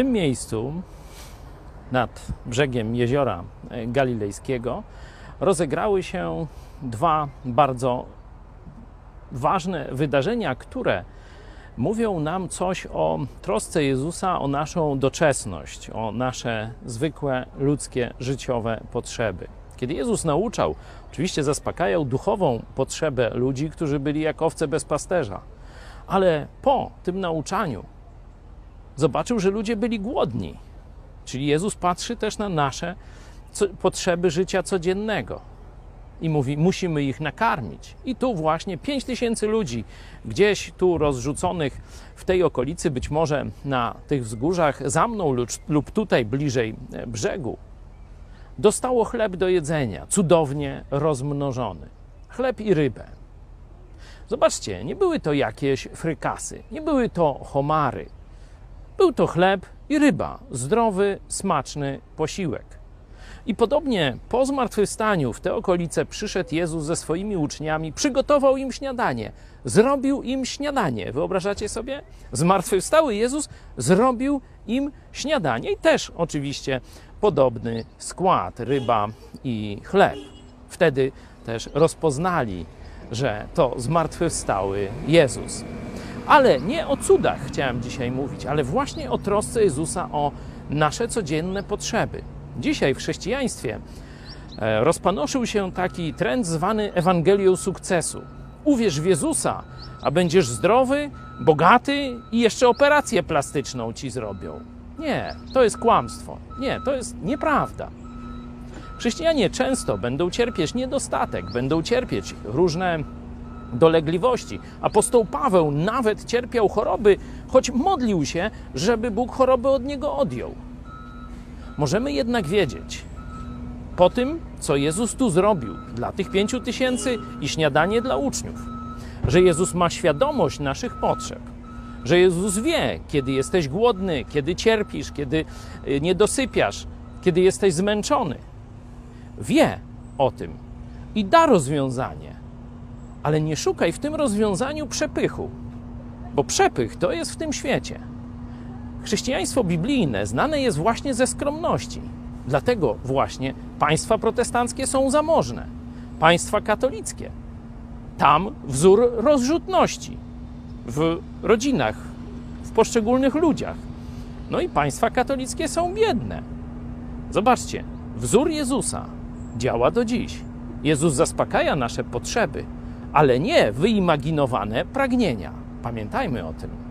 tym miejscu, nad brzegiem jeziora galilejskiego, rozegrały się dwa bardzo ważne wydarzenia, które mówią nam coś o trosce Jezusa o naszą doczesność, o nasze zwykłe ludzkie życiowe potrzeby. Kiedy Jezus nauczał, oczywiście zaspokajał duchową potrzebę ludzi, którzy byli jak owce bez pasterza, ale po tym nauczaniu zobaczył, że ludzie byli głodni. Czyli Jezus patrzy też na nasze potrzeby życia codziennego i mówi, musimy ich nakarmić. I tu właśnie 5 tysięcy ludzi, gdzieś tu rozrzuconych w tej okolicy, być może na tych wzgórzach za mną lub tutaj bliżej e, brzegu, dostało chleb do jedzenia, cudownie rozmnożony. Chleb i rybę. Zobaczcie, nie były to jakieś frykasy, nie były to homary. Był to chleb i ryba, zdrowy, smaczny posiłek. I podobnie po zmartwychwstaniu w te okolice przyszedł Jezus ze swoimi uczniami, przygotował im śniadanie, zrobił im śniadanie. Wyobrażacie sobie? Zmartwychwstały Jezus zrobił im śniadanie i też oczywiście podobny skład ryba i chleb. Wtedy też rozpoznali, że to zmartwychwstały Jezus. Ale nie o cudach chciałem dzisiaj mówić, ale właśnie o trosce Jezusa o nasze codzienne potrzeby. Dzisiaj w chrześcijaństwie e, rozpanoszył się taki trend zwany Ewangelią sukcesu. Uwierz w Jezusa, a będziesz zdrowy, bogaty i jeszcze operację plastyczną ci zrobią. Nie, to jest kłamstwo. Nie, to jest nieprawda. Chrześcijanie często będą cierpieć niedostatek, będą cierpieć różne dolegliwości. Apostoł Paweł nawet cierpiał choroby, choć modlił się, żeby Bóg choroby od niego odjął. Możemy jednak wiedzieć, po tym, co Jezus tu zrobił dla tych pięciu tysięcy i śniadanie dla uczniów, że Jezus ma świadomość naszych potrzeb, że Jezus wie, kiedy jesteś głodny, kiedy cierpisz, kiedy y, nie dosypiasz, kiedy jesteś zmęczony. Wie o tym i da rozwiązanie, ale nie szukaj w tym rozwiązaniu przepychu, bo przepych to jest w tym świecie. Chrześcijaństwo biblijne znane jest właśnie ze skromności. Dlatego właśnie państwa protestanckie są zamożne, państwa katolickie. Tam wzór rozrzutności w rodzinach, w poszczególnych ludziach. No i państwa katolickie są biedne. Zobaczcie, wzór Jezusa działa do dziś. Jezus zaspokaja nasze potrzeby, ale nie wyimaginowane pragnienia. Pamiętajmy o tym.